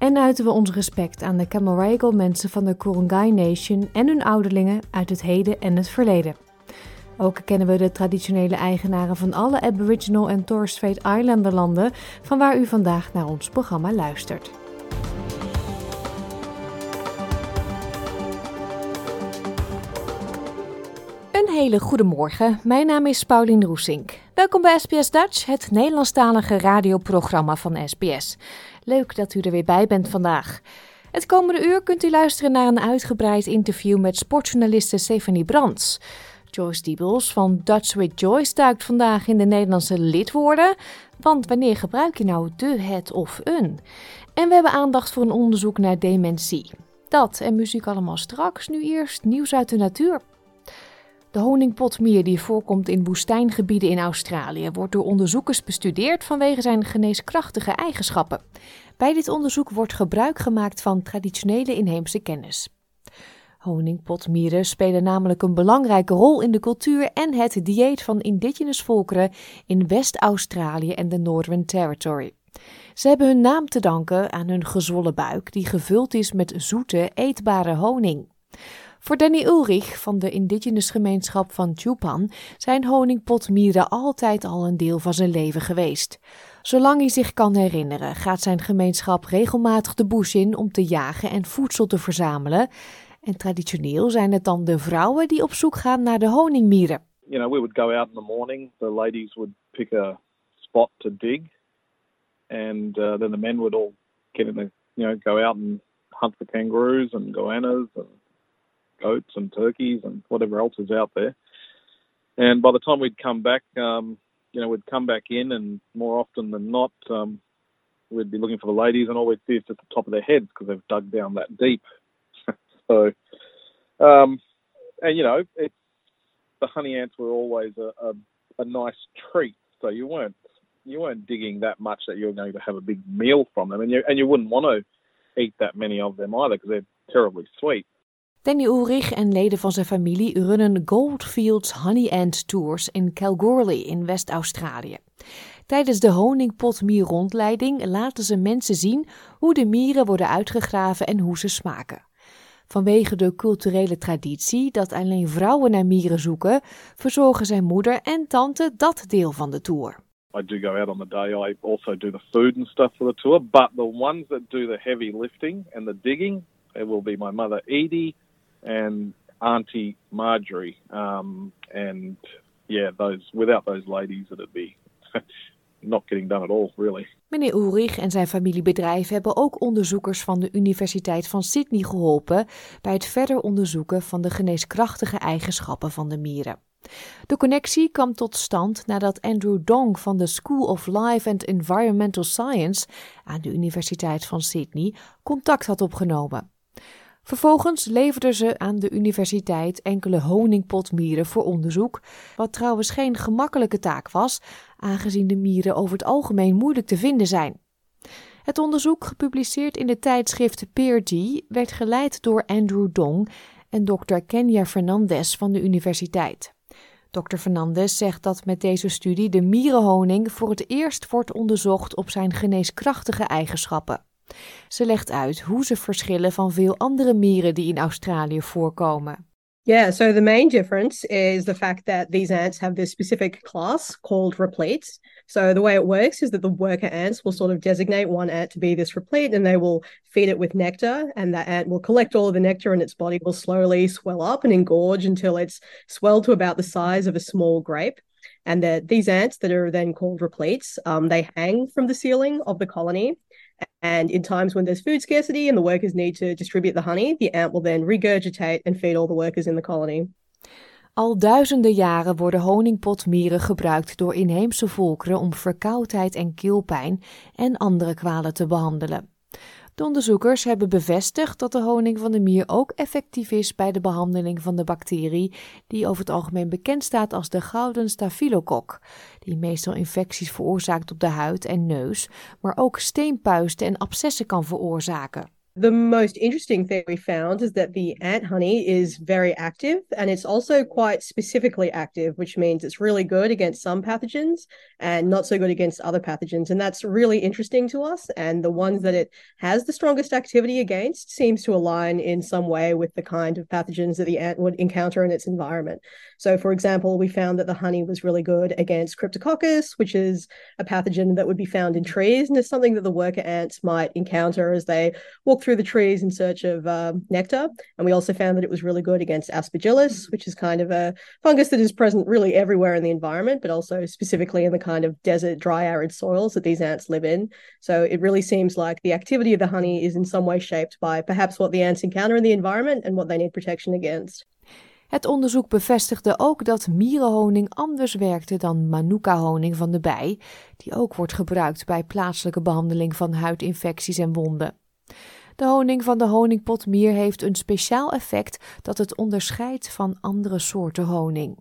en uiten we ons respect aan de Camaragal mensen van de Kurungay Nation en hun ouderlingen uit het heden en het verleden. Ook kennen we de traditionele eigenaren van alle Aboriginal en Torres Strait Islander landen van waar u vandaag naar ons programma luistert. Een hele goede morgen. Mijn naam is Paulien Roesink. Welkom bij SBS Dutch, het Nederlandstalige radioprogramma van SBS. Leuk dat u er weer bij bent vandaag. Het komende uur kunt u luisteren naar een uitgebreid interview met sportjournaliste Stephanie Brands. Joyce Diebels van Dutch with Joyce duikt vandaag in de Nederlandse lidwoorden. Want wanneer gebruik je nou de, het of een? En we hebben aandacht voor een onderzoek naar dementie. Dat en muziek allemaal straks. Nu eerst nieuws uit de natuur. De honingpotmier die voorkomt in woestijngebieden in Australië wordt door onderzoekers bestudeerd vanwege zijn geneeskrachtige eigenschappen. Bij dit onderzoek wordt gebruik gemaakt van traditionele inheemse kennis. Honingpotmieren spelen namelijk een belangrijke rol in de cultuur en het dieet van indigenous volkeren in West-Australië en de Northern Territory. Ze hebben hun naam te danken aan hun gezwollen buik, die gevuld is met zoete, eetbare honing. Voor Danny Ulrich van de indigenous gemeenschap van Chupan zijn honingpotmieren altijd al een deel van zijn leven geweest. Zolang hij zich kan herinneren, gaat zijn gemeenschap regelmatig de bush in om te jagen en voedsel te verzamelen. En traditioneel zijn het dan de vrouwen die op zoek gaan naar de honingmieren. You know, we would go out in the morning. The ladies would pick a spot to dig, and uh, then the men would all get in the, you know, go out and hunt for kangaroos and goannas and goats and turkeys and whatever else is out there. And by the time we'd come back, um, you know, we'd come back in, and more often than not, um, we'd be looking for the ladies, and all we'd see is just the top of their heads because they've dug down that deep. so, um, and you know, the honey ants were always a, a, a nice treat. So you weren't you weren't digging that much that you're going to have a big meal from them, and you and you wouldn't want to eat that many of them either because they're terribly sweet. Danny Ulrich en leden van zijn familie runnen Goldfields Honey Ant Tours in Kalgoorlie in West-Australië. Tijdens de honingpotmier-rondleiding laten ze mensen zien hoe de mieren worden uitgegraven en hoe ze smaken. Vanwege de culturele traditie dat alleen vrouwen naar mieren zoeken, verzorgen zijn moeder en tante dat deel van de tour. I do go out on the day. I also do the food and stuff for the tour. But the ones that do the heavy lifting and the digging, it will be my mother Edie and Auntie Marjorie. Um, and yeah, those without those ladies, it'd be not getting done at all, really. Meneer Ulrich en zijn familiebedrijf hebben ook onderzoekers van de Universiteit van Sydney geholpen bij het verder onderzoeken van de geneeskrachtige eigenschappen van de mieren. De connectie kwam tot stand nadat Andrew Dong van de School of Life and Environmental Science aan de Universiteit van Sydney contact had opgenomen. Vervolgens leverden ze aan de universiteit enkele honingpotmieren voor onderzoek, wat trouwens geen gemakkelijke taak was, aangezien de mieren over het algemeen moeilijk te vinden zijn. Het onderzoek, gepubliceerd in de tijdschrift PeerD, werd geleid door Andrew Dong en Dr. Kenya Fernandez van de universiteit. Dr. Fernandez zegt dat met deze studie de mierenhoning voor het eerst wordt onderzocht op zijn geneeskrachtige eigenschappen. Ze legt uit hoe ze verschillen van veel andere mieren die in Australië voorkomen. Yeah, so the main difference is the fact that these ants have this specific class called repletes. So the way it works is that the worker ants will sort of designate one ant to be this replete and they will feed it with nectar and that ant will collect all of the nectar and its body will slowly swell up and engorge until it's swelled to about the size of a small grape. And that these ants that are then called repletes, um, they hang from the ceiling of the colony and in times when there's food scarcity and the workers need to distribute the honey, the ant will then regurgitate and feed all the workers in the colony. Al duizenden jaren worden honingpotmieren gebruikt door inheemse volkeren om verkoudheid en keelpijn en andere kwalen te behandelen. De onderzoekers hebben bevestigd dat de honing van de mier ook effectief is bij de behandeling van de bacterie die over het algemeen bekend staat als de gouden staphylococ, die meestal infecties veroorzaakt op de huid en neus, maar ook steenpuisten en abscessen kan veroorzaken. The most interesting thing we found is that the ant honey is very active and it's also quite specifically active, which means it's really good against some pathogens and not so good against other pathogens. And that's really interesting to us. And the ones that it has the strongest activity against seems to align in some way with the kind of pathogens that the ant would encounter in its environment. So, for example, we found that the honey was really good against Cryptococcus, which is a pathogen that would be found in trees and is something that the worker ants might encounter as they walk through the trees in search of um, nectar. And we also found that it was really good against aspergillus, which is kind of a fungus that is present really everywhere in the environment, but also specifically in the kind of desert, dry, arid soils that these ants live in. So it really seems like the activity of the honey is in some way shaped by perhaps what the ants encounter in the environment and what they need protection against. Het onderzoek bevestigde ook dat mierenhoning anders werkte dan manuka-honing van de bij, die ook wordt gebruikt bij plaatselijke behandeling van huidinfecties en wonden. De honing van de honingpotmier heeft een speciaal effect dat het onderscheidt van andere soorten honing.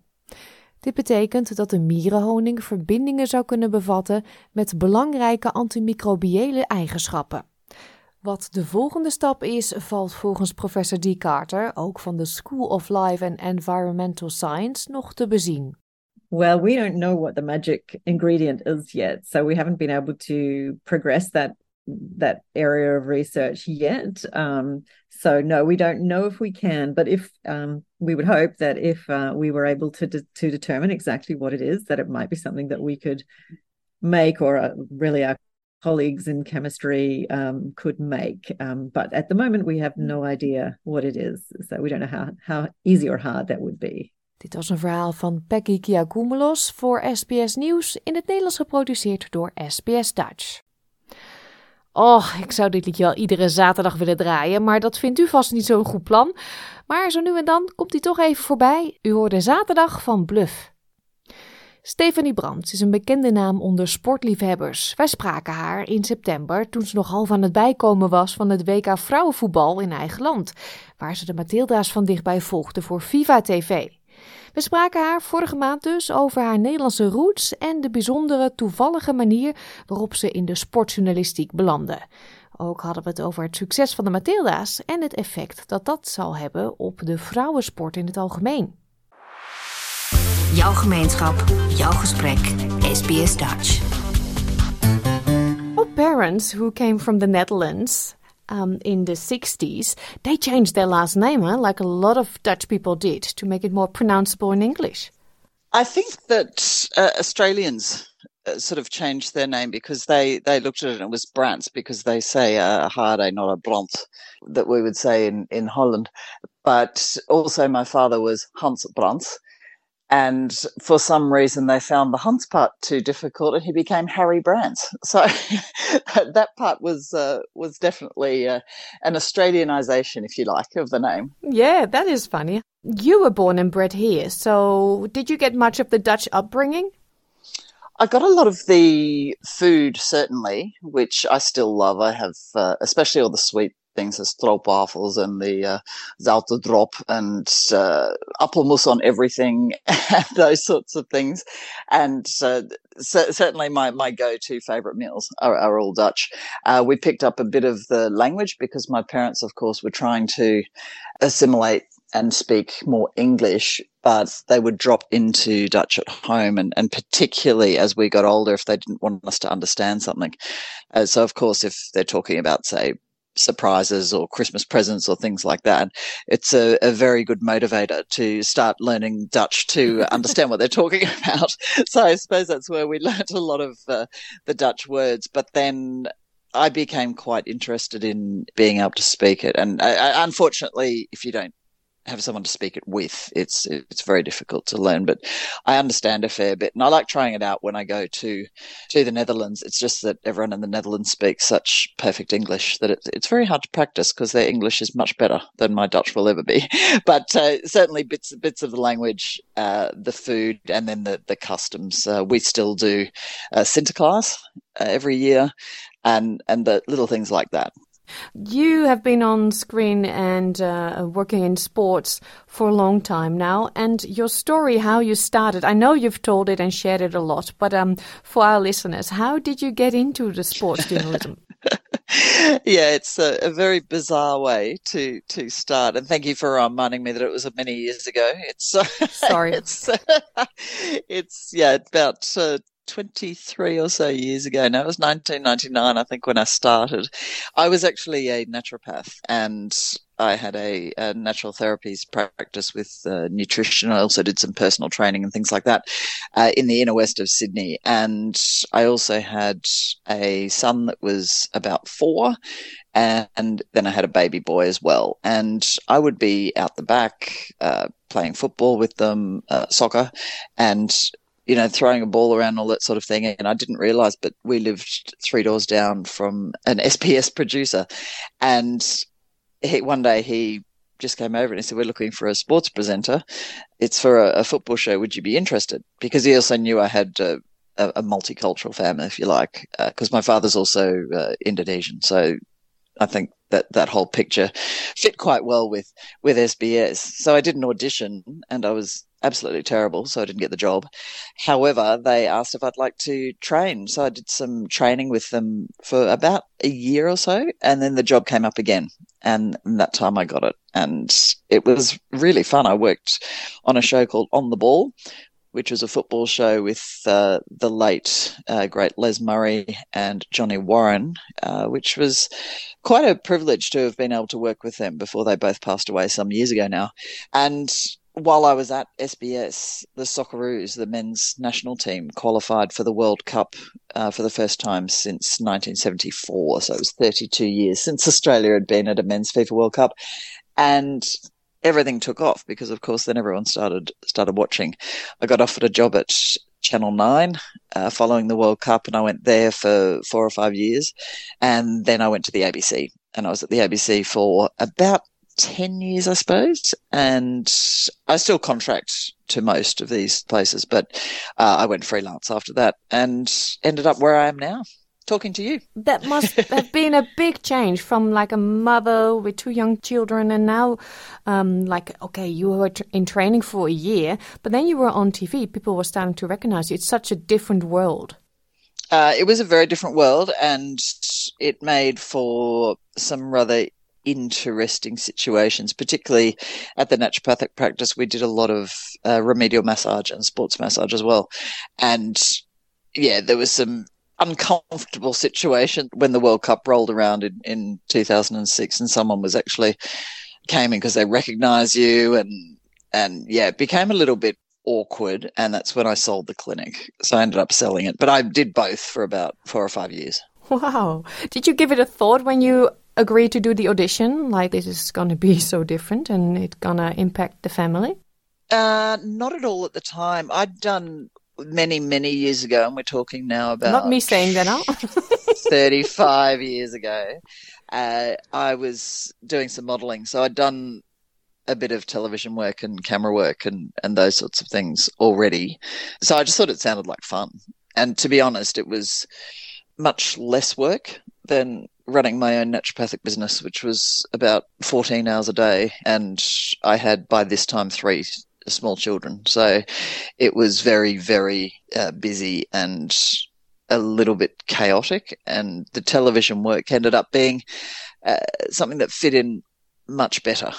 Dit betekent dat de mierenhoning verbindingen zou kunnen bevatten met belangrijke antimicrobiële eigenschappen. Wat de volgende stap is, valt volgens professor Dee Carter, ook van de School of Life and Environmental Science, nog te bezien. Well, we don't know what the magic ingredient is yet, so we haven't been able to progress that that area of research yet. Um, so no, we don't know if we can, but if um, we would hope that if uh, we were able to de- to determine exactly what it is, that it might be something that we could make, or uh, really our colleagues in chemistry um, could make. Um, but at the moment, we have no idea what it is, so we don't know how how easy or hard that would be. Dit was een verhaal van Peggy Kiagoumelos voor SBS Nieuws in het Nederlands geproduceerd door SBS Dutch. Oh, ik zou dit liedje wel iedere zaterdag willen draaien, maar dat vindt u vast niet zo'n goed plan. Maar zo nu en dan komt hij toch even voorbij. U hoorde zaterdag van Bluff. Stephanie Brandt is een bekende naam onder sportliefhebbers. Wij spraken haar in september toen ze nog half aan het bijkomen was van het WK vrouwenvoetbal in eigen land, waar ze de Matilda's van dichtbij volgde voor Viva TV. We spraken haar vorige maand dus over haar Nederlandse roots en de bijzondere toevallige manier waarop ze in de sportjournalistiek belandde. Ook hadden we het over het succes van de Matilda's en het effect dat dat zal hebben op de vrouwensport in het algemeen. Jouw gemeenschap, jouw gesprek, SBS Dutch. For parents who came from the Netherlands um, in the 60s, they changed their last name, huh? like a lot of Dutch people did, to make it more pronounceable in English. I think that uh, Australians uh, sort of changed their name because they, they looked at it and it was Brants because they say a Harde, not a Bront, that we would say in, in Holland. But also, my father was Hans Brants. And for some reason, they found the Hunts part too difficult, and he became Harry Brandt. So that part was uh, was definitely uh, an Australianization, if you like, of the name. Yeah, that is funny. You were born and bred here, so did you get much of the Dutch upbringing? I got a lot of the food, certainly, which I still love. I have, uh, especially all the sweet things as stroopwafels and the uh, zoute drop and uh, on everything those sorts of things. And uh, c- certainly my, my go-to favorite meals are, are all Dutch. Uh, we picked up a bit of the language because my parents, of course, were trying to assimilate and speak more English, but they would drop into Dutch at home, and, and particularly as we got older, if they didn't want us to understand something. Uh, so, of course, if they're talking about, say, surprises or Christmas presents or things like that, it's a, a very good motivator to start learning Dutch to understand what they're talking about. So I suppose that's where we learnt a lot of uh, the Dutch words. But then I became quite interested in being able to speak it. And uh, unfortunately, if you don't have someone to speak it with, it's it's very difficult to learn. But I understand a fair bit, and I like trying it out when I go to to the Netherlands. It's just that everyone in the Netherlands speaks such perfect English that it's it's very hard to practice because their English is much better than my Dutch will ever be. But uh, certainly bits bits of the language, uh, the food, and then the the customs. Uh, we still do uh, Sinterklaas uh, every year, and and the little things like that. You have been on screen and uh, working in sports for a long time now, and your story, how you started, I know you've told it and shared it a lot, but um, for our listeners, how did you get into the sports journalism? yeah, it's a, a, very bizarre way to to start. And thank you for reminding me that it was many years ago. It's uh, sorry. it's it's yeah, about uh, 23 or so years ago now. It was 1999, I think, when I started. I was actually a naturopath and I had a, a natural therapies practice with uh, nutrition. I also did some personal training and things like that uh, in the inner west of Sydney. And I also had a son that was about four. And then I had a baby boy as well. And I would be out the back uh, playing football with them, uh, soccer, and you know, throwing a ball around, all that sort of thing. And I didn't realize, but we lived three doors down from an SBS producer. And he, one day he just came over and he said, We're looking for a sports presenter. It's for a, a football show. Would you be interested? Because he also knew I had a, a multicultural family, if you like, because uh, my father's also uh, Indonesian. So I think that that whole picture fit quite well with with SBS. So I did an audition and I was absolutely terrible, so I didn't get the job. However, they asked if I'd like to train. So I did some training with them for about a year or so, and then the job came up again. And, that time I got it. And it was really fun. I worked on a show called On the Ball, which was a football show with uh, the late uh, great Les Murray and Johnny Warren, uh, which was quite a privilege to have been able to work with them before they both passed away some years ago now. And while I was at SBS, the Socceroos, the men's national team, qualified for the World Cup uh, for the first time since 1974. So it was 32 years since Australia had been at a men's FIFA World Cup, and everything took off because, of course, then everyone started started watching. I got offered a job at Channel Nine uh, following the World Cup, and I went there for four or five years, and then I went to the ABC, and I was at the ABC for about 10 years, I suppose. And I still contract to most of these places, but uh, I went freelance after that and ended up where I am now. Talking to you. That must have been a big change from like a mother with two young children, and now, um, like, okay, you were in training for a year, but then you were on TV. People were starting to recognize you. It's such a different world. Uh, it was a very different world, and it made for some rather interesting situations, particularly at the naturopathic practice. We did a lot of uh, remedial massage and sports massage as well. And yeah, there was some uncomfortable situation when the World Cup rolled around in, in 2006 and someone was actually came in because they recognize you and, and yeah, it became a little bit awkward. And that's when I sold the clinic. So I ended up selling it, but I did both for about four or five years. Wow. Did you give it a thought when you agreed to do the audition? Like this is going to be so different and it's going to impact the family? Uh, not at all at the time. I'd done many, many years ago, and we're talking now about. Not me saying that now. 35 years ago. Uh, I was doing some modeling. So I'd done a bit of television work and camera work and, and those sorts of things already. So I just thought it sounded like fun. And to be honest, it was much less work than running my own naturopathic business, which was about 14 hours a day. And I had by this time three small children. So it was very, very uh, busy and a little bit chaotic. And the television work ended up being uh, something that fit in much better.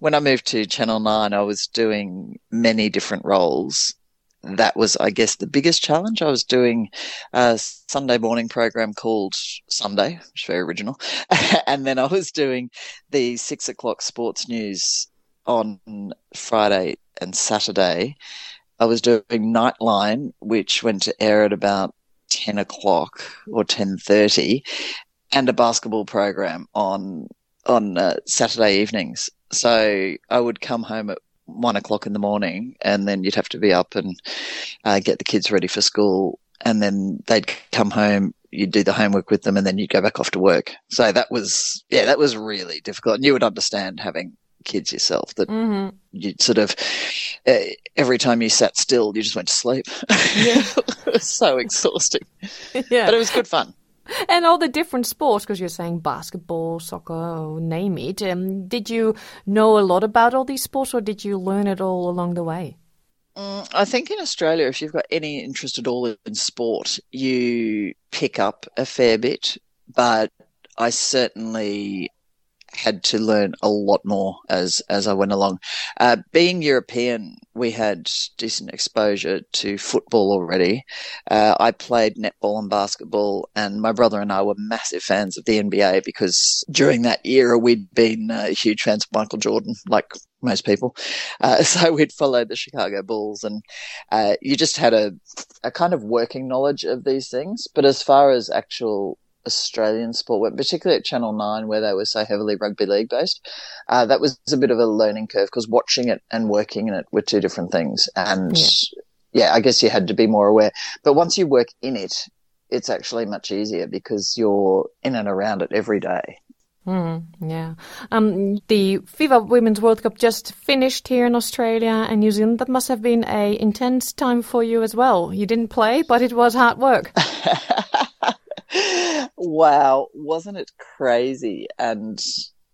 When I moved to Channel 9, I was doing many different roles that was, I guess, the biggest challenge. I was doing a Sunday morning program called Sunday, which is very original. and then I was doing the six o'clock sports news on Friday and Saturday. I was doing Nightline, which went to air at about 10 o'clock or 10.30 and a basketball program on on uh, Saturday evenings. So I would come home at one o'clock in the morning, and then you'd have to be up and uh, get the kids ready for school, and then they'd come home. You'd do the homework with them, and then you'd go back off to work. So that was, yeah, that was really difficult. And you would understand having kids yourself that mm-hmm. you sort of uh, every time you sat still, you just went to sleep. Yeah. it was so exhausting. Yeah. But it was good fun. and all the different sports, because you're saying basketball, soccer, name it. Um, did you know a lot about all these sports, or did you learn it all along the way? Mm, I think in Australia, if you've got any interest at all in sport, you pick up a fair bit. But I certainly had to learn a lot more as as I went along. Uh, being European, we had decent exposure to football already. Uh, I played netball and basketball, and my brother and I were massive fans of the NBA because during that era we'd been uh, huge fans of Michael Jordan, like most people. Uh, so we'd followed the Chicago Bulls, and uh, you just had a a kind of working knowledge of these things. But as far as actual Australian sport went, particularly at Channel 9, where they were so heavily rugby league based. Uh, that was a bit of a learning curve because watching it and working in it were two different things. And yeah. yeah, I guess you had to be more aware. But once you work in it, it's actually much easier because you're in and around it every day. Mm, yeah. Um, the FIFA Women's World Cup just finished here in Australia and New Zealand. That must have been a intense time for you as well. You didn't play, but it was hard work. wow, wasn't it crazy? And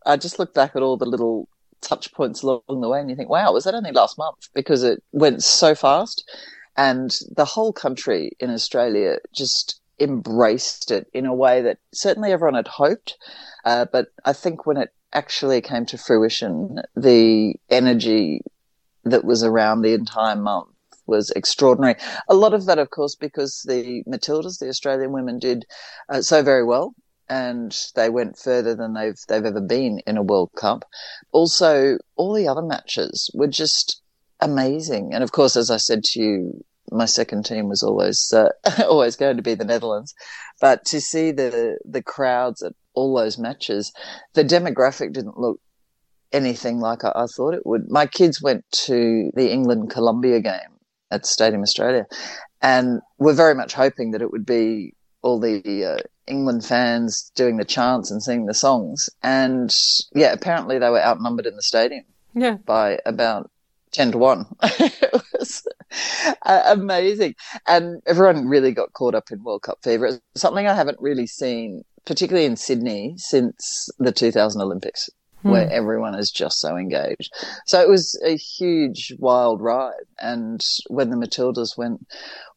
I just look back at all the little touch points along the way and you think, wow, was that only last month? Because it went so fast. And the whole country in Australia just embraced it in a way that certainly everyone had hoped. Uh, but I think when it actually came to fruition, the energy that was around the entire month was extraordinary. A lot of that, of course, because the Matildas, the Australian women, did uh, so very well, and they went further than they've they've ever been in a World Cup. Also, all the other matches were just amazing, and of course, as I said to you. My second team was always uh, always going to be the Netherlands, but to see the the crowds at all those matches, the demographic didn't look anything like I, I, thought it would. My kids went to the England Colombia game at Stadium Australia, and we're very much hoping that it would be all the uh, England fans doing the chants and singing the songs. And yeah, apparently they were outnumbered in the stadium. Yeah. By about 10 to 1. it was uh, amazing. And everyone really got caught up in World Cup fever. It's something I haven't really seen, particularly in Sydney, since the 2000 Olympics mm. where everyone is just so engaged. So it was a huge, wild ride. And when the Matildas went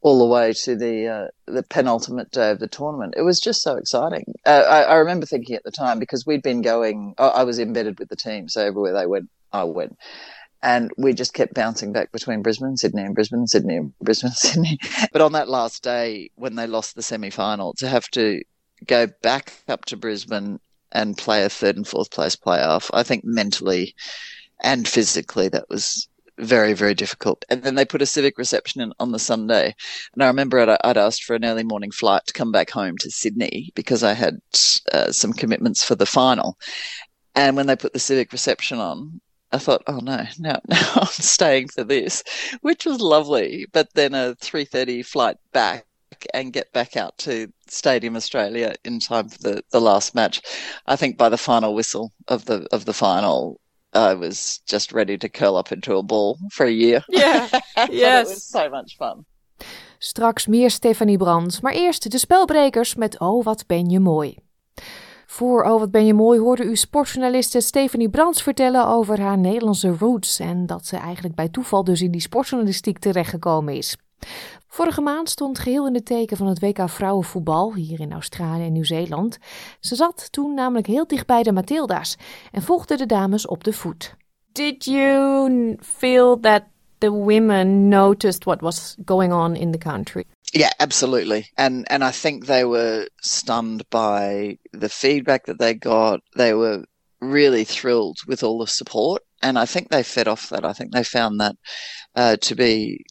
all the way to the uh, the penultimate day of the tournament, it was just so exciting. Uh, I, I, remember thinking at the time because we'd been going. I was embedded with the team, so everywhere they went, I went. And we just kept bouncing back between Brisbane, Sydney, and Brisbane, Sydney, and Brisbane, Sydney. But on that last day, when they lost the semi final, to have to go back up to Brisbane and play a third and fourth place playoff. I think mentally and physically that was very, very difficult. And then they put a civic reception in on the Sunday. And I remember I'd, I'd asked for an early morning flight to come back home to Sydney because I had uh, some commitments for the final. And when they put the civic reception on, I thought, oh no, no, no, I'm staying for this, which was lovely. But then a 3.30 flight back and get back out to Stadium Australia in time for the, the last match. I think by the final whistle of the of the final, I was just ready to curl up into a ball for a year. Yeah, yes. it was so much fun. Straks meer Stephanie Brands, maar eerst de spelbrekers met Oh wat ben je mooi. Voor Oh wat ben je mooi hoorde u sportjournaliste Stephanie Brands vertellen over haar Nederlandse roots en dat ze eigenlijk bij toeval dus in die sportjournalistiek terechtgekomen is. Vorige maand stond geheel in de teken van het WK vrouwenvoetbal hier in Australië en Nieuw-Zeeland. Ze zat toen namelijk heel dicht bij de Matilda's en volgde de dames op de voet. Did you feel that the women noticed what was going on in the country? Yeah, absolutely. And and I think they were stunned by the feedback that they got. They were really thrilled with all the support. And I think they fed off that. I think they found that uh, to be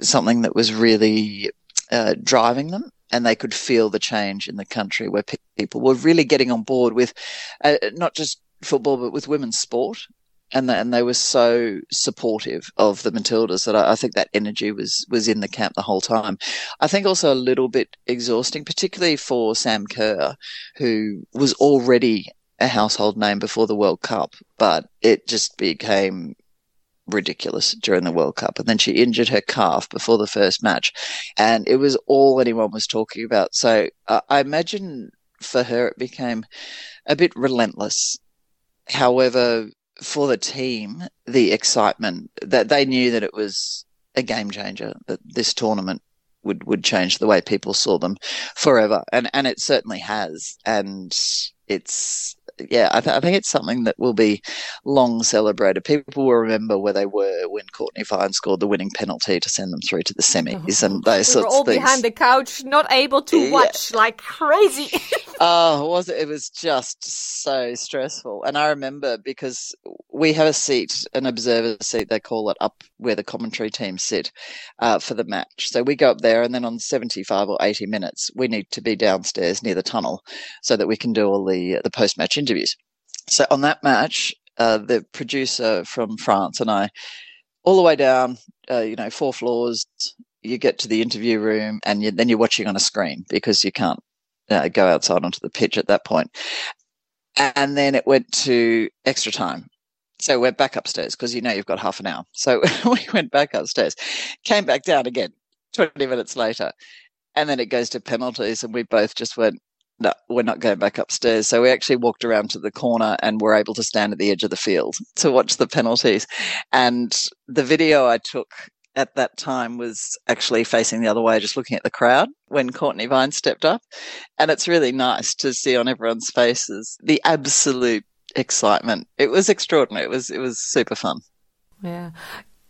something that was really uh, driving them and they could feel the change in the country where pe- people were really getting on board with uh, not just football but with women's sport and and they were so supportive of the Matildas that I, I, think that energy was was in the camp the whole time. I think also a little bit exhausting, particularly for Sam Kerr, who was already a household name before the World Cup, but it just became ridiculous during the World Cup. And then she injured her calf before the first match. And it was all anyone was talking about. So uh, I imagine for her it became a bit relentless. However, for the team, the excitement that they knew that it was a game changer, that this tournament would, would change the way people saw them forever. And, and it certainly has. And it's yeah, I, th- I, think it's something that will be long celebrated. People will remember where they were when Cortnee Vine scored the winning penalty to send them through to the semis and those we sorts were all of things. behind the couch, not able to Yeah. watch like crazy. Oh, was it? It was just so stressful. And I remember because we have a seat, an observer seat, they call it, up where the commentary team sit uh, for the match. So we go up there, and then on 75 or 80 minutes, we need to be downstairs near the tunnel so that we can do all the, the post match interviews. So on that match, uh, the producer from France and I, all the way down, uh, you know, four floors, you get to the interview room, and you, then you're watching on a screen because you can't uh, go outside onto the pitch at that point. And then it went to extra time. So we're back upstairs because you know you've got half an hour. So we went back upstairs, came back down again 20 minutes later. And then it goes to penalties, and we both just went, no, we're not going back upstairs. So we actually walked around to the corner and were able to stand at the edge of the field to watch the penalties. And the video I took at that time was actually facing the other way, just looking at the crowd when Cortnee Vine stepped up. And it's really nice to see on everyone's faces the absolute excitement. It was extraordinary. It was it was super fun. Yeah.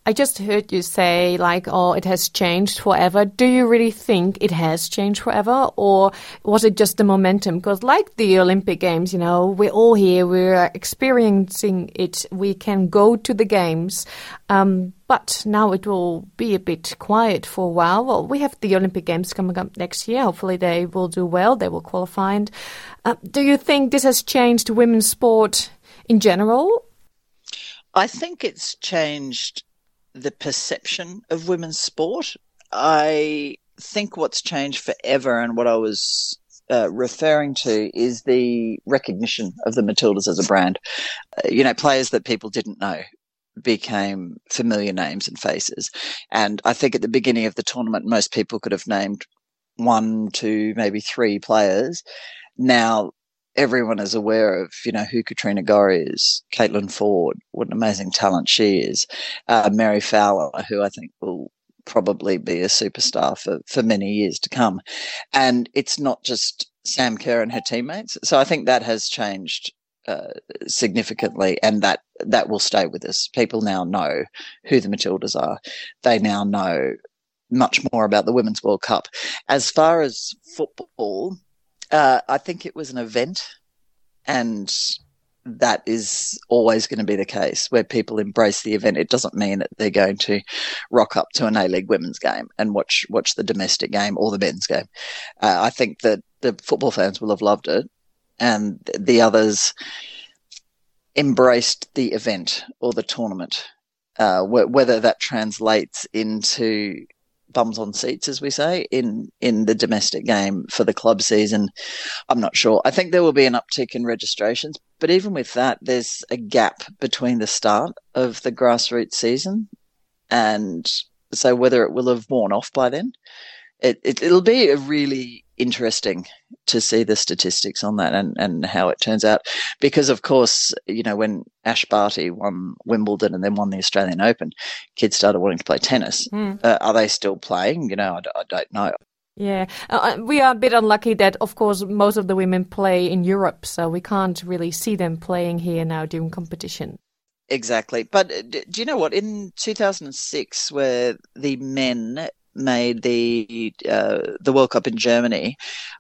I just heard you say, like, oh, it has changed forever. Do you really think it has changed forever? Or was it just the momentum? Because, like the Olympic Games, you know, we're all here, we're experiencing it, we can go to the Games. Um, but now it will be a bit quiet for a while. Well, we have the Olympic Games coming up next year. Hopefully, they will do well, they will qualify. And, uh, do you think this has changed women's sport in general? I think it's changed the perception of women's sport. I think what's changed forever and what I was uh, referring to is the recognition of the Matildas as a brand. Uh, you know, players that people didn't know became familiar names and faces. And I think at the beginning of the tournament, most people could have named one, two, maybe three players. Now everyone is aware of, you know, who Katrina Gorry is, Caitlin Foord, what an amazing talent she is, uh, Mary Fowler, who I think will probably be a superstar for, for many years to come. And it's not just Sam Kerr and her teammates. So I think that has changed uh, significantly, and that that will stay with us. People now know who the Matildas are. They now know much more about the Women's World Cup. As far as football, uh, I think it was an event, and that is always going to be the case where people embrace the event. It doesn't mean that they're going to rock up to an A League women's game and watch watch the domestic game or the men's game. Uh, I think that the football fans will have loved it, and the others embraced the event or the tournament. Uh, wh- whether that translates into bums on seats, as we say, in in the domestic game for the club season, I'm not sure. I think there will be an uptick in registrations, but even with that, there's a gap between the start of the grassroots season and so whether it will have worn off by then. It, it it'll be a really interesting to see the statistics on that and, and how it turns out. Because of course, you know, when Ash Barty won Wimbledon and then won the Australian Open, kids started wanting to play tennis. Mm. Uh, are they still playing? You know, I don't know. Yeah, uh, we are a bit unlucky that, of course, most of the women play in Europe, so we can't really see them playing here now during competition. Exactly. But uh, d- do you know what? In 2006, where the men made the uh, the World Cup in Germany,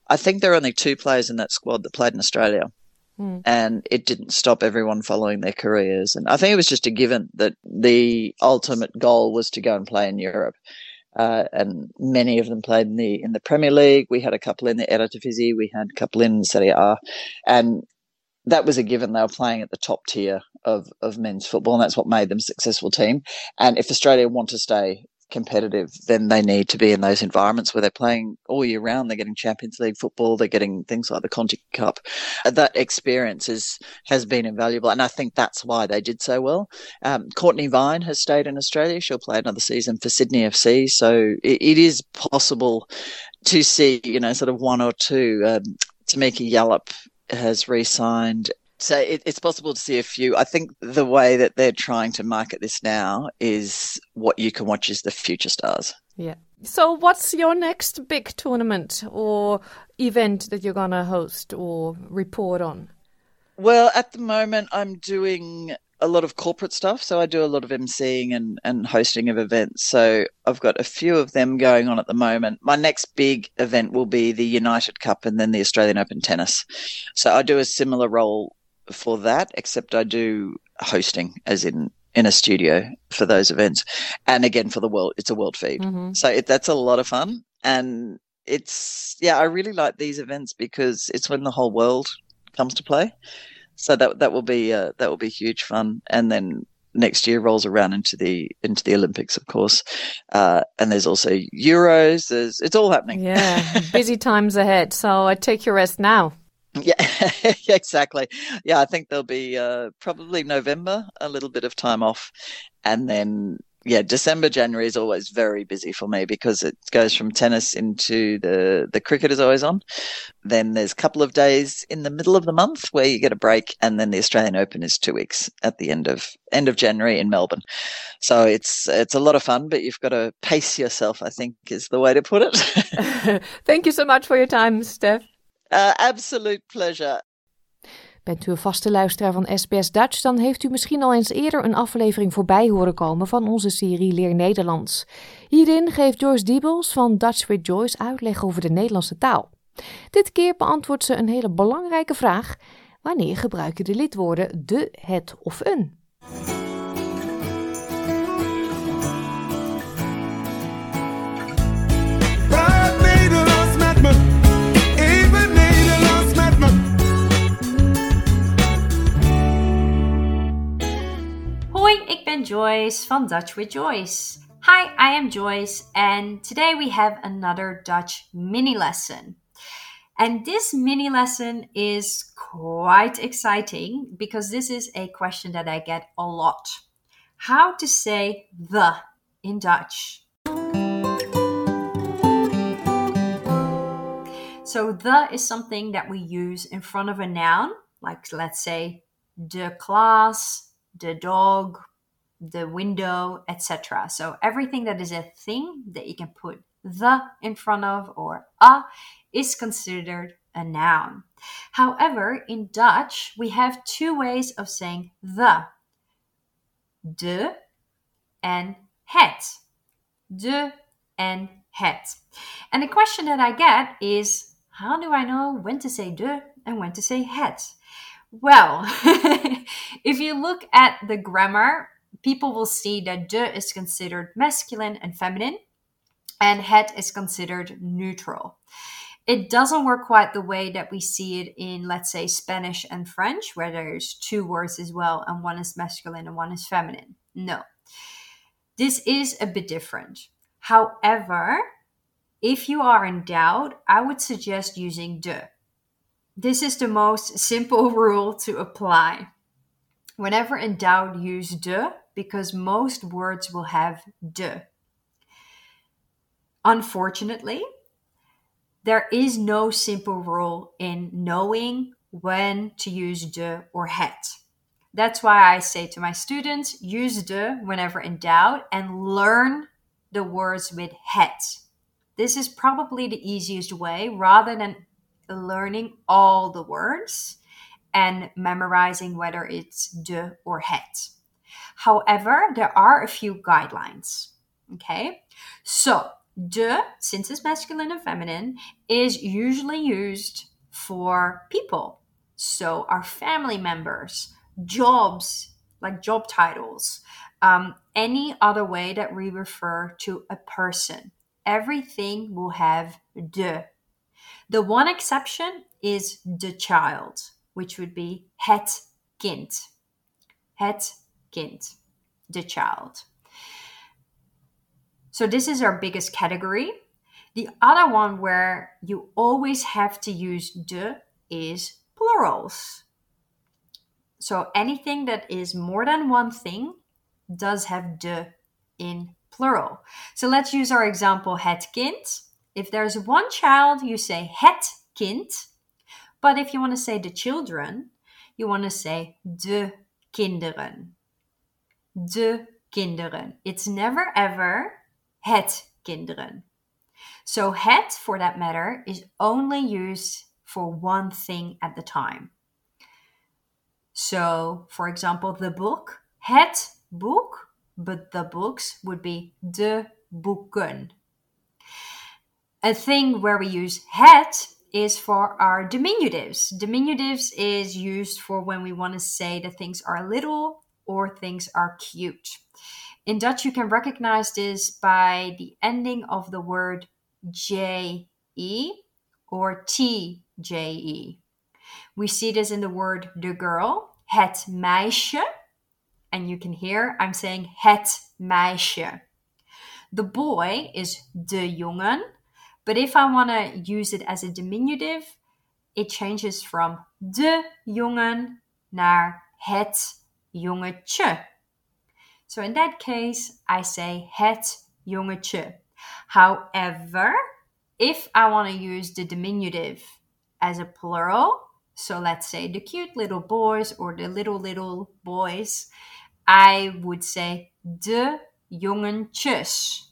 I think there are only two players in that squad that played in Australia. Hmm. And it didn't stop everyone following their careers. And I think it was just a given that the ultimate goal was to go and play in Europe. Uh, and many of them played in the in the Premier League. We had a couple in the Eredivisie. We had a couple in Serie A, and that was a given. They were playing at the top tier of of men's football, and that's what made them a successful team. And if Australia want to stay competitive, then they need to be in those environments where they're playing all year round. They're getting Champions League football. They're getting things like the Conti Cup. Uh, that experience is, has been invaluable. And I think that's why they did so well. Um, Cortnee Vine has stayed in Australia. She'll play another season for Sydney FC. So it, it is possible to see, you know, sort of one or two. Um, Tameka Yallop has re-signed so it, it's possible to see a few. I think the way that they're trying to market this now is what you can watch is the future stars. Yeah. So what's your next big tournament or event that you're gonna host or report on? Well, at the moment, I'm doing a lot of corporate stuff. So I do a lot of emceeing and, and hosting of events. So I've got a few of them going on at the moment. My next big event will be the United Cup and then the Australian Open Tennis. So I do a similar role for that, except I do hosting, as in in a studio for those events, and again for the world, it's a world feed. Mm-hmm. So it, that's a lot of fun, and it's yeah, I really like these events because it's when the whole world comes to play. So that that will be uh, that will be huge fun, and then next year rolls around into the into the Olympics, of course, uh, and there's also Euros. There's it's all happening. Yeah, busy times ahead. So I take your rest now. Yeah, exactly. Yeah, I think there'll be uh, probably November, a little bit of time off, and then yeah, December, January is always very busy for me because it goes from tennis into the the cricket is always on. Then there's a couple of days in the middle of the month where you get a break, and then the Australian Open is two weeks at the end of end of January in Melbourne. So it's it's a lot of fun, but you've got to pace yourself. I think is the way to put it. Thank you so much for your time, Steph. Uh, absolute pleasure. Bent u een vaste luisteraar van SBS Dutch, dan heeft u misschien al eens eerder een aflevering voorbij horen komen van onze serie Leer Nederlands. Hierin geeft Joyce Diebels van Dutch with Joyce uitleg over de Nederlandse taal. Dit keer beantwoordt ze een hele belangrijke vraag: wanneer gebruik je de lidwoorden de, het of een? Ik ben Joyce van Dutch with Joyce. Hi, I am Joyce, and today we have another Dutch mini lesson. And this mini lesson is quite exciting because this is a question that I get a lot. How to say the in Dutch? So, the is something that we use in front of a noun, like let's say de class, the dog, the window, etc. So everything that is a thing that you can put the in front of or a is considered a noun. However, in Dutch, we have two ways of saying the de and het. De and het. And the question that I get is how do I know when to say de and when to say het? Well, if you look at the grammar, people will see that de is considered masculine and feminine, and het is considered neutral. It doesn't work quite the way that we see it in, let's say, Spanish and French, where there's two words as well, and one is masculine and one is feminine. No. This is a bit different. However, if you are in doubt, I would suggest using de. This is the most simple rule to apply. Whenever in doubt, use de because most words will have de. Unfortunately, there is no simple rule in knowing when to use de or het. That's why I say to my students use de whenever in doubt and learn the words with het. This is probably the easiest way rather than learning all the words and memorizing whether it's de or het. However, there are a few guidelines. Okay, so de, since it's masculine and feminine, is usually used for people. So, our family members, jobs, like job titles, um, any other way that we refer to a person. Everything will have de. The one exception is the child, which would be het kind. Het kind, the child. So this is our biggest category. The other one where you always have to use de is plurals. So anything that is more than one thing does have de in plural. So let's use our example het kind. If there's one child, you say het kind. But if you want to say the children, you want to say de kinderen. De kinderen. It's never ever het kinderen. So het, for that matter, is only used for one thing at the time. So, for example, the book, het boek, but the books would be de boeken. A thing where we use het is for our diminutives. Diminutives is used for when we want to say that things are little or things are cute. In Dutch, you can recognize this by the ending of the word JE or TJE. We see this in the word de girl, het meisje. And you can hear I'm saying het meisje. The boy is de jongen. But if I want to use it as a diminutive, it changes from de jongen naar het jongetje. So in that case, I say het jongetje. However, if I want to use the diminutive as a plural, so let's say the cute little boys or the little little boys, I would say de jongetjes.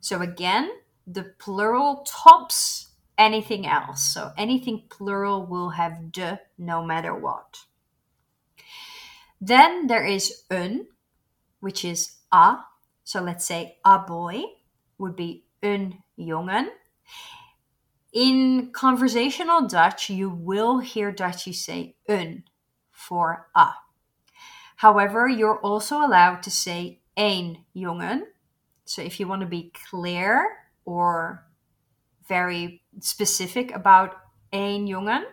So again, the plural tops anything else. So anything plural will have de no matter what. Then there is een, which is a. So let's say a boy would be een jongen. In conversational Dutch, you will hear Dutchies say een for a. However, you're also allowed to say een jongen. So if you want to be clear or very specific about een jongen,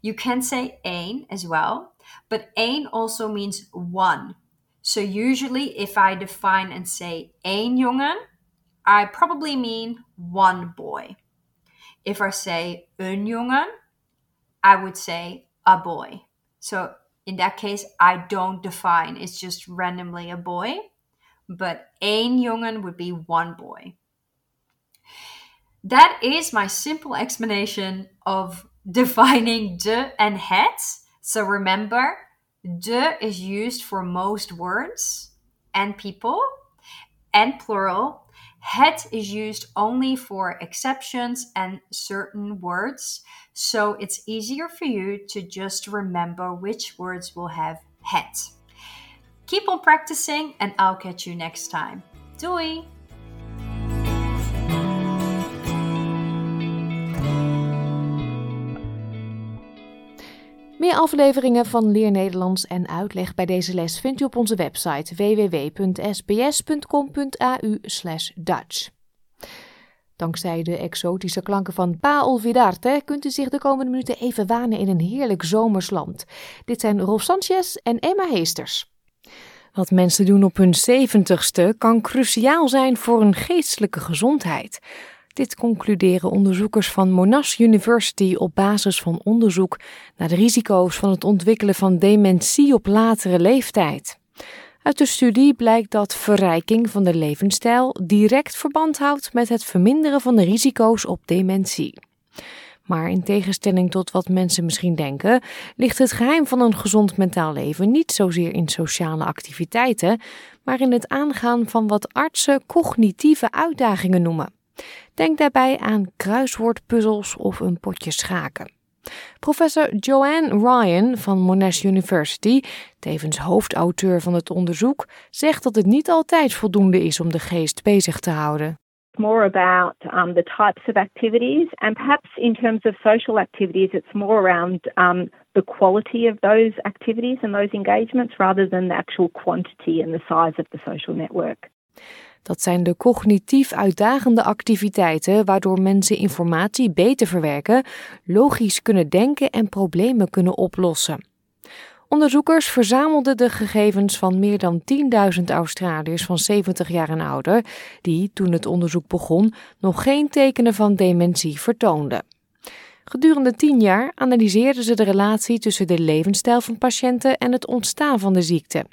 you can say een as well. But een also means one. So usually if I define and say een jongen, I probably mean one boy. If I say een jongen, I would say a boy. So in that case, I don't define, it's just randomly a boy. But een jongen would be one boy. That is my simple explanation of defining de and het. So remember, de is used for most words and people and plural. Het is used only for exceptions and certain words. So it's easier for you to just remember which words will have het. Keep on practicing and I'll catch you next time. Doei! Meer afleveringen van Leer Nederlands en uitleg bij deze les vindt u op onze website www.sbs.com.au/dutch. Dankzij de exotische klanken van Pa Olvidarte kunt u zich de komende minuten even wanen in een heerlijk zomersland. Dit zijn Rolf Sanchez en Emma Heesters. Wat mensen doen op hun zeventigste kan cruciaal zijn voor hun geestelijke gezondheid. Dit concluderen onderzoekers van Monash University op basis van onderzoek naar de risico's van het ontwikkelen van dementie op latere leeftijd. Uit de studie blijkt dat verrijking van de levensstijl direct verband houdt met het verminderen van de risico's op dementie. Maar in tegenstelling tot wat mensen misschien denken, ligt het geheim van een gezond mentaal leven niet zozeer in sociale activiteiten, maar in het aangaan van wat artsen cognitieve uitdagingen noemen. Denk daarbij aan kruiswoordpuzzels of een potje schaken. Professor Joanne Ryan van Monash University, tevens hoofdauteur van het onderzoek, zegt dat het niet altijd voldoende is om de geest bezig te houden. more about um, the types of activities, and perhaps in terms of social activities, it's more around um, the quality of those activities and those engagements rather than the actual quantity and the size of the social network. Dat zijn de cognitief uitdagende activiteiten waardoor mensen informatie beter verwerken, logisch kunnen denken en problemen kunnen oplossen. Onderzoekers verzamelden de gegevens van meer dan 10.000 Australiërs van 70 jaar en ouder, die toen het onderzoek begon nog geen tekenen van dementie vertoonden. Gedurende 10 jaar analyseerden ze de relatie tussen de levensstijl van patiënten en het ontstaan van de ziekte.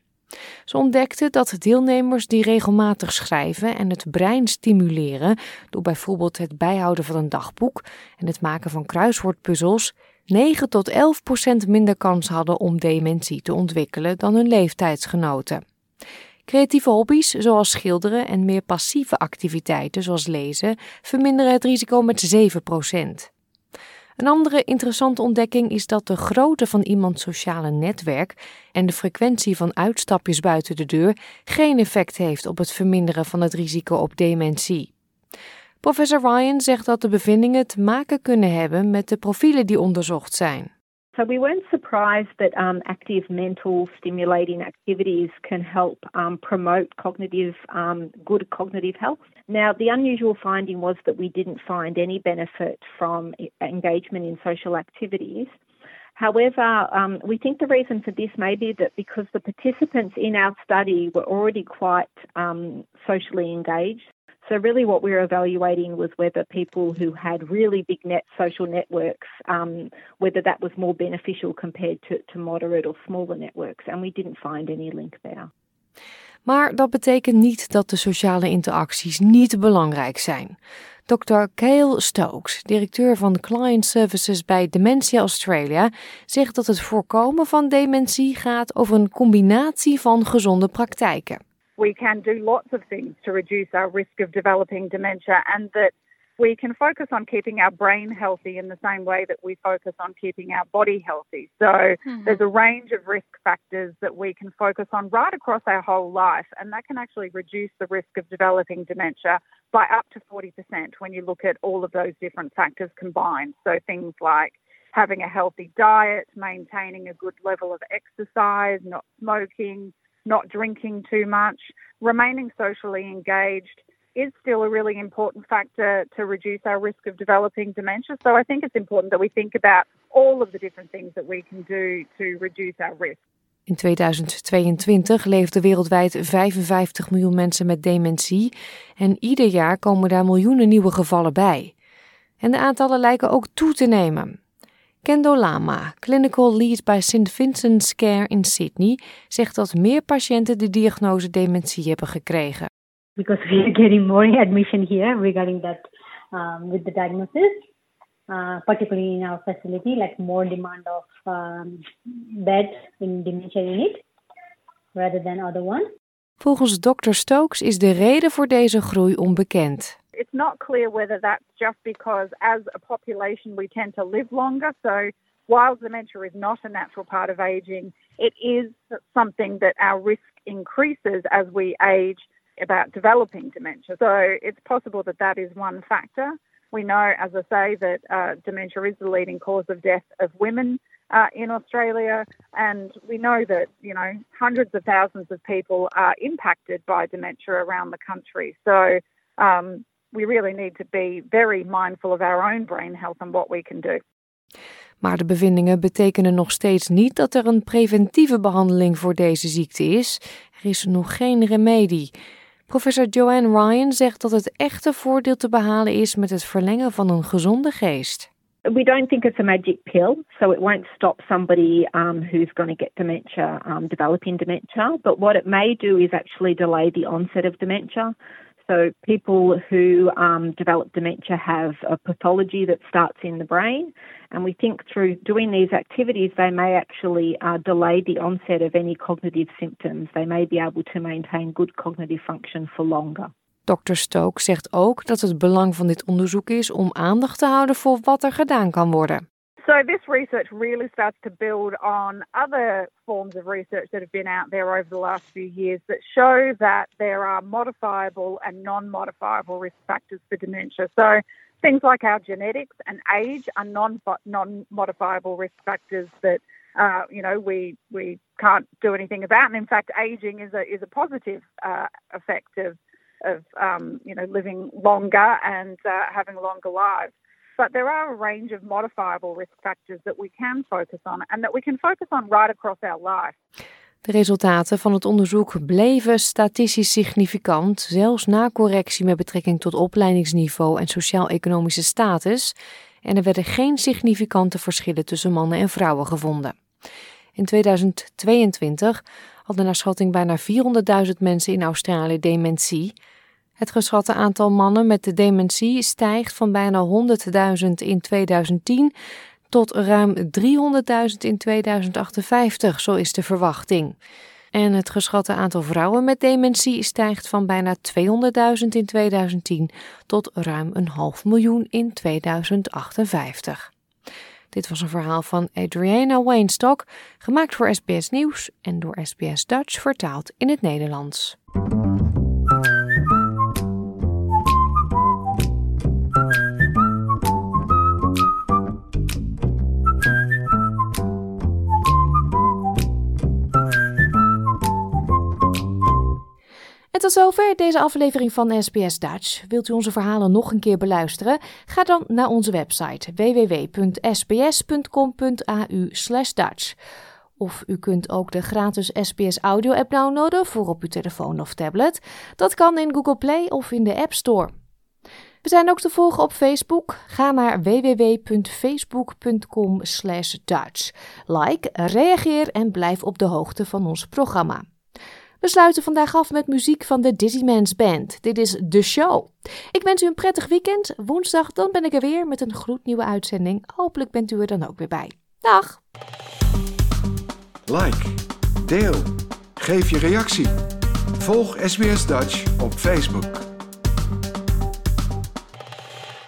Ze ontdekten dat deelnemers die regelmatig schrijven en het brein stimuleren door bijvoorbeeld het bijhouden van een dagboek en het maken van kruiswoordpuzzels 9 tot 11 procent minder kans hadden om dementie te ontwikkelen dan hun leeftijdsgenoten. Creatieve hobby's zoals schilderen en meer passieve activiteiten zoals lezen verminderen het risico met 7 procent. Een andere interessante ontdekking is dat de grootte van iemands sociale netwerk en de frequentie van uitstapjes buiten de deur geen effect heeft op het verminderen van het risico op dementie. Professor Ryan zegt dat de bevindingen te maken kunnen hebben met de profielen die onderzocht zijn. So we weren't surprised that um, active mental stimulating activities can help um, promote cognitive um, good cognitive health. Now, the unusual finding was that we didn't find any benefit from engagement in social activities. However, um, we think the reason for this may be that because the participants in our study were already quite um, socially engaged, so, really, what we were evaluating was whether people who had really big net social networks, um, whether that was more beneficial compared to, to moderate or smaller networks. And we didn't find any link there. Maar dat betekent niet dat de sociale interacties niet belangrijk zijn. Dr. Cale Stokes, directeur van Client Services bij Dementia Australia, zegt dat het voorkomen van dementie gaat over een combinatie van gezonde praktijken. We can do lots of things to reduce our risk of developing dementia and that we can focus on keeping our brain healthy in the same way that we focus on keeping our body healthy. So mm-hmm. there's a range of risk factors that we can focus on right across our whole life, and that can actually reduce the risk of developing dementia by up to 40% when you look at all of those different factors combined. So things like having a healthy diet, maintaining a good level of exercise, not smoking, not drinking too much, remaining socially engaged is still a really important factor to reduce our risk of developing dementia. So I think it's important that we think about all of the different things that we can do to reduce our risk. In 2022 leefden wereldwijd 55 miljoen mensen met dementie en ieder jaar komen daar miljoenen nieuwe gevallen bij. En de aantallen lijken ook toe te nemen. Kendo Lama, clinical lead bij St. Vincent's Care in Sydney, zegt dat meer patiënten de diagnose dementie hebben gekregen. Because we are getting more admission here regarding that um, with the diagnosis, uh, particularly in our facility, like more demand of um, beds in dementia unit rather than other ones. Volgens Dr. Stokes is de reden voor deze groei onbekend. It's not clear whether that's just because, as a population, we tend to live longer. So, while dementia is not a natural part of aging, it is something that our risk increases as we age about developing dementia. So, it's possible that that is one factor. We know, as I say, that uh, dementia is the leading cause of death of women uh, in Australia, and we know that you know hundreds of thousands of people are impacted by dementia around the country. So um, we really need to be very mindful of our own brain health and what we can do. Maar de bevindingen betekenen nog steeds niet dat er een preventieve behandeling voor deze ziekte is. Er is nog geen remedie. Professor Joanne Ryan zegt dat het echte voordeel te behalen is met het verlengen van een gezonde geest. We don't think it's a magic pill, so it won't stop somebody um, who's going to get dementia um, developing dementia. But what it may do is actually delay the onset of dementia. So, people who um, develop dementia have a pathology that starts in the brain, and we think through doing these activities, they may actually uh, delay the onset of any cognitive symptoms. They may be able to maintain good cognitive function for longer. Dr. Stokes zegt ook dat het belang van dit onderzoek is om aandacht te houden voor wat er gedaan kan worden. So this research really starts to build on other forms of research that have been out there over the last few years that show that there are modifiable and non-modifiable risk factors for dementia. So things like our genetics and age are non non-modifiable risk factors that uh, you know we we can't do anything about. And in fact, aging is a is a positive uh, effect of of um, you know living longer and uh, having longer lives. But there are a range of modifiable risk factors that we can focus on and that we can focus on right across our life. De resultaten van het onderzoek bleven statistisch significant, zelfs na correctie met betrekking tot opleidingsniveau en sociaal-economische status, en er werden geen significante verschillen tussen mannen en vrouwen gevonden. In 2022 hadden naar schatting bijna 400.000 mensen in Australië dementie. Het geschatte aantal mannen met de dementie stijgt van bijna 100.000 in 2010 tot ruim 300.000 in 2058, zo is de verwachting. En het geschatte aantal vrouwen met dementie stijgt van bijna 200.000 in 2010 tot ruim een half miljoen in 2058. Dit was een verhaal van Adriana Weinstock, gemaakt voor SBS Nieuws en door SBS Dutch vertaald in het Nederlands. Tot zover deze aflevering van SBS Dutch. Wilt u onze verhalen nog een keer beluisteren? Ga dan naar onze website www.sbs.com.au Dutch. Of u kunt ook de gratis SBS Audio app downloaden voor op uw telefoon of tablet. Dat kan in Google Play of in de App Store. We zijn ook te volgen op Facebook. Ga naar www.facebook.com Dutch. Like, reageer en blijf op de hoogte van ons programma. We sluiten vandaag af met muziek van de Dizzy Man's Band. Dit is The Show. Ik wens u een prettig weekend. Woensdag dan ben ik er weer met een gloednieuwe uitzending. Hopelijk bent u er dan ook weer bij. Dag! Like, deel, geef je reactie. Volg SBS Dutch op Facebook.